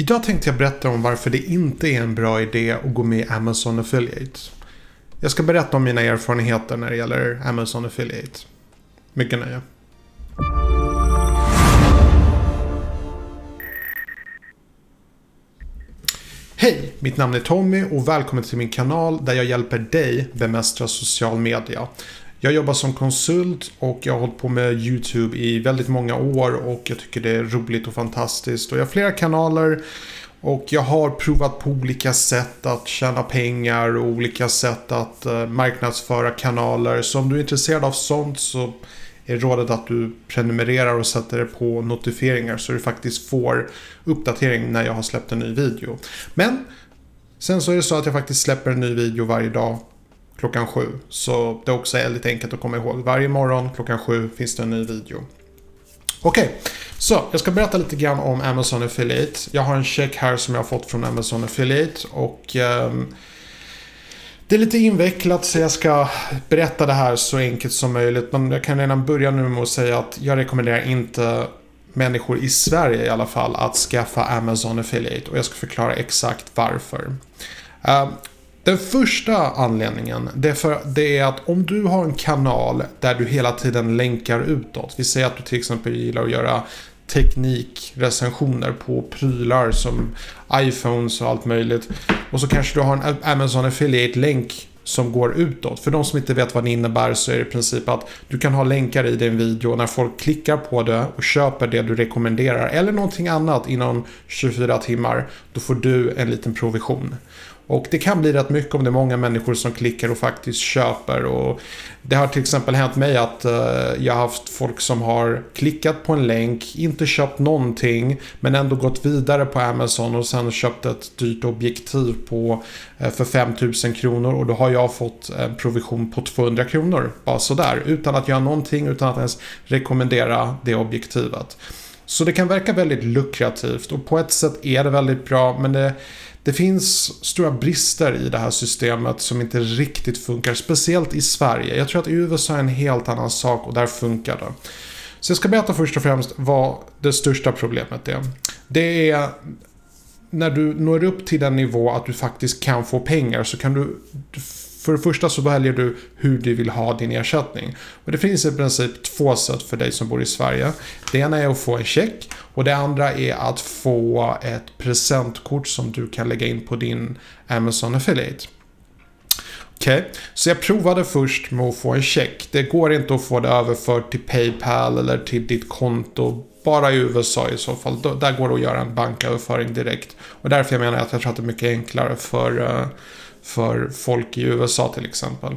Idag tänkte jag berätta om varför det inte är en bra idé att gå med i Amazon Affiliate. Jag ska berätta om mina erfarenheter när det gäller Amazon Affiliate. Mycket nöje. Hej! Mitt namn är Tommy och välkommen till min kanal där jag hjälper dig bemästra social media. Jag jobbar som konsult och jag har hållit på med YouTube i väldigt många år och jag tycker det är roligt och fantastiskt. Och jag har flera kanaler och jag har provat på olika sätt att tjäna pengar och olika sätt att eh, marknadsföra kanaler. Så om du är intresserad av sånt så är rådet att du prenumererar och sätter det på notifieringar så du faktiskt får uppdatering när jag har släppt en ny video. Men sen så är det så att jag faktiskt släpper en ny video varje dag klockan sju. Så det också är lite enkelt att komma ihåg. Varje morgon klockan sju finns det en ny video. Okej, okay. så jag ska berätta lite grann om Amazon Affiliate. Jag har en check här som jag har fått från Amazon Affiliate och eh, det är lite invecklat så jag ska berätta det här så enkelt som möjligt. Men jag kan redan börja nu med att säga att jag rekommenderar inte människor i Sverige i alla fall att skaffa Amazon Affiliate och jag ska förklara exakt varför. Uh, den första anledningen det är, för, det är att om du har en kanal där du hela tiden länkar utåt. Vi säger att du till exempel gillar att göra teknikrecensioner på prylar som iPhones och allt möjligt. Och så kanske du har en Amazon Affiliate-länk som går utåt. För de som inte vet vad det innebär så är det i princip att du kan ha länkar i din video när folk klickar på det och köper det du rekommenderar eller någonting annat inom 24 timmar. Då får du en liten provision. Och det kan bli rätt mycket om det är många människor som klickar och faktiskt köper. Och det har till exempel hänt mig att eh, jag har haft folk som har klickat på en länk, inte köpt någonting, men ändå gått vidare på Amazon och sen köpt ett dyrt objektiv på, eh, för 5000 kronor. Och då har jag fått en provision på 200 kronor. Bara sådär, utan att göra någonting, utan att ens rekommendera det objektivet. Så det kan verka väldigt lukrativt och på ett sätt är det väldigt bra, men det det finns stora brister i det här systemet som inte riktigt funkar, speciellt i Sverige. Jag tror att i USA är en helt annan sak och där funkar det. Så jag ska berätta först och främst vad det största problemet är. Det är när du når upp till den nivå att du faktiskt kan få pengar så kan du för det första så väljer du hur du vill ha din ersättning. Och det finns i princip två sätt för dig som bor i Sverige. Det ena är att få en check och det andra är att få ett presentkort som du kan lägga in på din Amazon Affiliate. Okej, okay. så jag provade först med att få en check. Det går inte att få det överfört till Paypal eller till ditt konto. Bara i USA i så fall. Där går det att göra en banköverföring direkt. Och därför jag menar att jag tror att det är mycket enklare för eh, för folk i USA till exempel.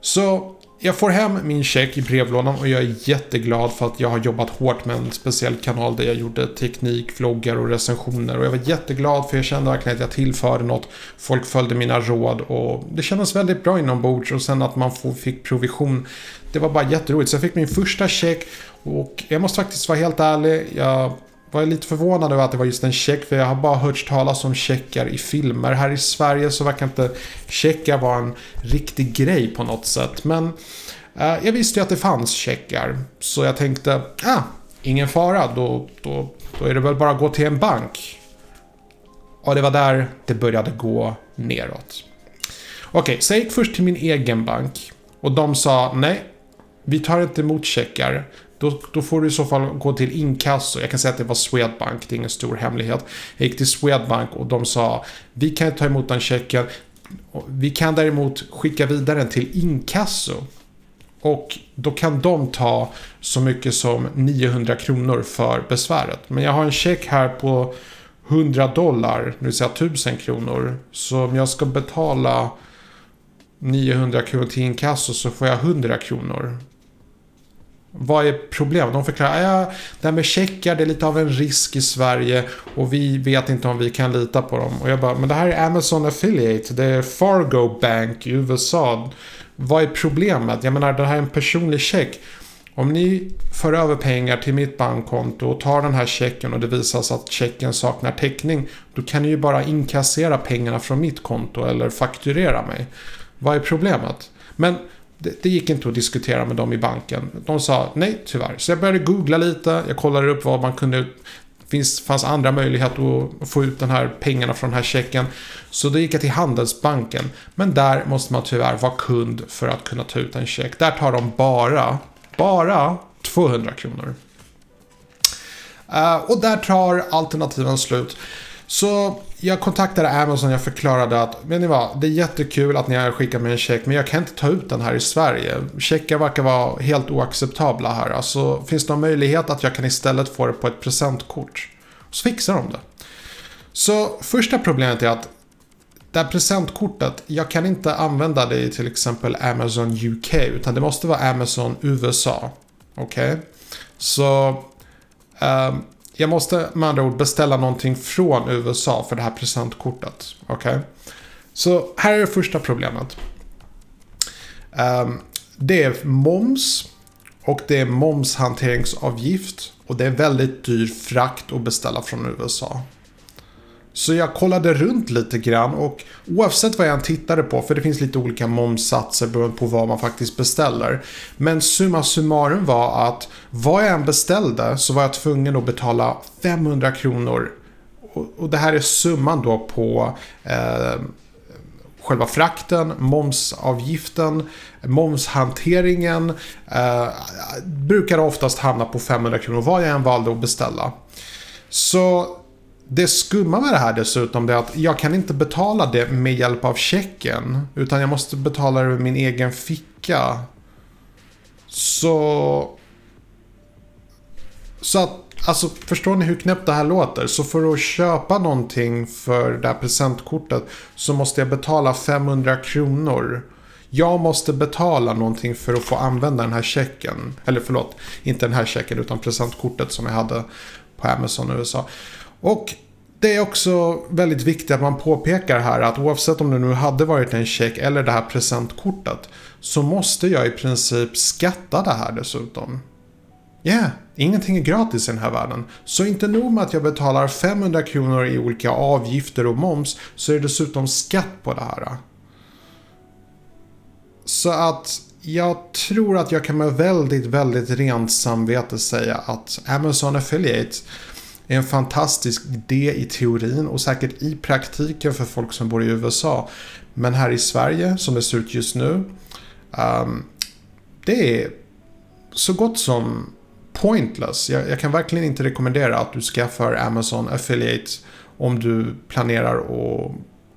Så jag får hem min check i brevlådan och jag är jätteglad för att jag har jobbat hårt med en speciell kanal där jag gjorde teknik, vloggar och recensioner. Och jag var jätteglad för jag kände verkligen att jag tillförde något. Folk följde mina råd och det kändes väldigt bra inombords. Och sen att man fick provision. Det var bara jätteroligt. Så jag fick min första check och jag måste faktiskt vara helt ärlig. Jag var lite förvånad över att det var just en check. För jag har bara hört talas om checkar i filmer. Här i Sverige så verkar inte checkar vara en riktig grej på något sätt. Men eh, jag visste ju att det fanns checkar. Så jag tänkte, ah, ingen fara. Då, då, då är det väl bara att gå till en bank. Och det var där det började gå neråt. Okej, okay, så jag gick först till min egen bank. Och de sa, nej, vi tar inte emot checkar. Då, då får du i så fall gå till inkasso. Jag kan säga att det var Swedbank, det är ingen stor hemlighet. Jag gick till Swedbank och de sa vi kan ta emot den checken. Vi kan däremot skicka vidare den till inkasso. Och då kan de ta så mycket som 900 kronor för besväret. Men jag har en check här på 100 dollar, det vill säga 1000 kronor. Så om jag ska betala 900 kronor till inkasso så får jag 100 kronor. Vad är problemet? De förklarar ja, det här med checkar det är lite av en risk i Sverige och vi vet inte om vi kan lita på dem. Och jag bara, men det här är Amazon Affiliate, det är Fargo Bank i USA. Vad är problemet? Jag menar, det här är en personlig check. Om ni för över pengar till mitt bankkonto och tar den här checken och det visar sig att checken saknar täckning. Då kan ni ju bara inkassera pengarna från mitt konto eller fakturera mig. Vad är problemet? Men det, det, gick inte att diskutera med dem i banken. De sa nej tyvärr. Så jag började googla lite. Jag kollade upp vad man kunde finns, fanns andra möjligheter att få ut den här pengarna från den här checken. Så då gick jag till Handelsbanken. Men där måste man tyvärr vara kund för att kunna ta ut en check. Där tar de bara, bara 200 kronor. Uh, och där tar alternativen slut. Så jag kontaktade Amazon, jag förklarade att, vet ni vad, det är jättekul att ni har skickat mig en check, men jag kan inte ta ut den här i Sverige. Checkar verkar vara helt oacceptabla här. Alltså, finns det någon möjlighet att jag kan istället få det på ett presentkort? Så fixar de det. Så första problemet är att det här presentkortet, jag kan inte använda det i till exempel Amazon UK, utan det måste vara Amazon USA. Okej? Okay? Så um, jag måste med andra ord beställa någonting från USA för det här presentkortet. Okej? Okay? Så här är det första problemet. Um, det är moms och det är momshanteringsavgift och det är väldigt dyr frakt att beställa från USA. Så jag kollade runt lite grann och oavsett vad jag än tittade på, för det finns lite olika momssatser beroende på vad man faktiskt beställer. Men summa summarum var att vad jag än beställde så var jag tvungen att betala 500 kronor. Och det här är summan då på eh, själva frakten, momsavgiften, momshanteringen. Eh, brukar oftast hamna på 500 kronor vad jag än valde att beställa. Så det skumma med det här dessutom är att jag kan inte betala det med hjälp av checken. Utan jag måste betala det med min egen ficka. Så... Så att, alltså förstår ni hur knäppt det här låter? Så för att köpa någonting för det här presentkortet så måste jag betala 500 kronor. Jag måste betala någonting för att få använda den här checken. Eller förlåt, inte den här checken utan presentkortet som jag hade på Amazon USA. Och det är också väldigt viktigt att man påpekar här att oavsett om det nu hade varit en check eller det här presentkortet så måste jag i princip skatta det här dessutom. Ja, yeah, ingenting är gratis i den här världen. Så inte nog med att jag betalar 500 kronor i olika avgifter och moms så är det dessutom skatt på det här. Så att jag tror att jag kan med väldigt, väldigt rent samvete säga att Amazon Affiliate är en fantastisk idé i teorin och säkert i praktiken för folk som bor i USA. Men här i Sverige, som det ser ut just nu, um, det är så gott som pointless. Jag, jag, kan verkligen inte rekommendera att du skaffar Amazon Affiliate om du planerar att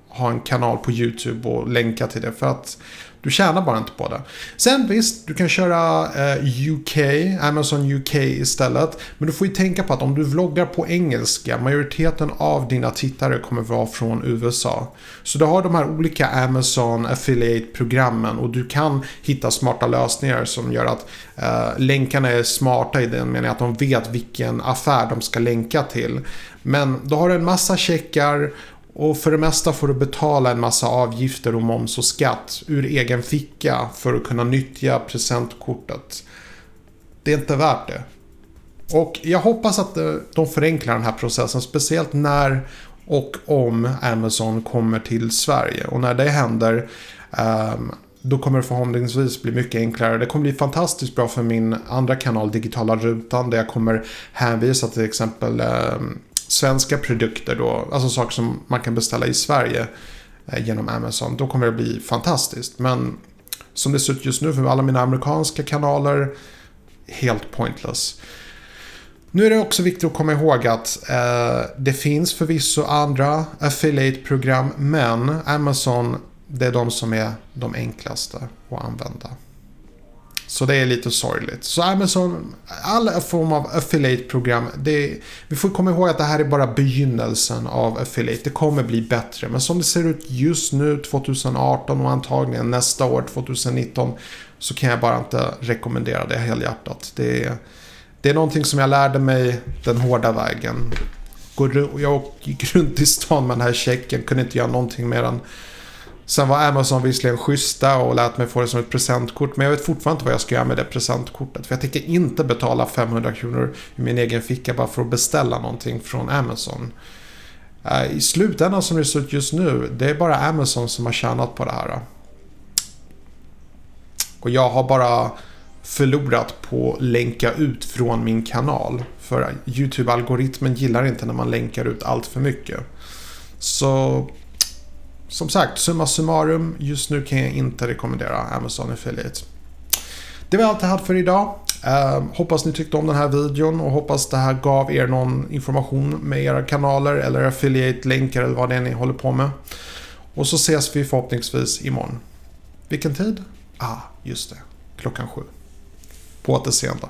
ha en kanal på YouTube och länka till det. För att du tjänar bara inte på det. Sen visst, du kan köra eh, UK, Amazon UK istället. Men du får ju tänka på att om du vloggar på engelska, majoriteten av dina tittare kommer vara från USA. Så du har de här olika Amazon Affiliate-programmen och du kan hitta smarta lösningar som gör att eh, länkarna är smarta i den meningen att de vet vilken affär de ska länka till. Men då har du en massa checkar och för det mesta får du betala en massa avgifter och moms och skatt ur egen ficka för att kunna nyttja presentkortet. Det är inte värt det. Och jag hoppas att eh, de förenklar den här processen, speciellt när och om Amazon kommer till Sverige. Och när det händer ehm, då kommer det förhoppningsvis bli mycket enklare. Det kommer bli fantastiskt bra för min andra kanal Digitala Rutan där jag kommer hänvisa till exempel ehm, svenska produkter då, alltså saker som man kan beställa i Sverige eh, genom Amazon, då kommer det bli fantastiskt. Men som det ser ut just nu för alla mina amerikanska kanaler, helt pointless. Nu är det också viktigt att komma ihåg att eh, det finns förvisso andra affiliate-program, men Amazon, det är de som är de enklaste att använda. Så det är lite sorgligt. Så Amazon, all form av affiliate-program, vi får komma ihåg att det här är bara begynnelsen av affiliate. Det kommer bli bättre. Men som det ser ut just nu 2018 och antagligen nästa år 2019 så kan jag bara inte rekommendera det helhjärtat. Det är, det är någonting som jag lärde mig den hårda vägen. Jag gick runt i stan med den här checken, kunde inte göra någonting med den. Sen var Amazon visserligen schyssta och lät mig få det som ett presentkort. Men jag vet fortfarande inte vad jag ska göra med det presentkortet. För jag tänker inte betala 500 kronor i min egen ficka bara för att beställa någonting från Amazon. Eh, I slutändan som det ser ut just nu, det är bara Amazon som har tjänat på det här. Och jag har bara förlorat på att länka ut från min kanal. För YouTube-algoritmen gillar inte när man länkar ut allt för mycket. Så som sagt, summa summarum. Just nu kan jag inte rekommendera Amazon Affiliate. Det var allt jag hade för idag. Uh, hoppas ni tyckte om den här videon och hoppas det här gav er någon information med era kanaler eller affiliate-länkar eller vad det är ni håller på med. Och så ses vi förhoppningsvis imorgon. Vilken tid? Ah, just det. Klockan sju. På återseende.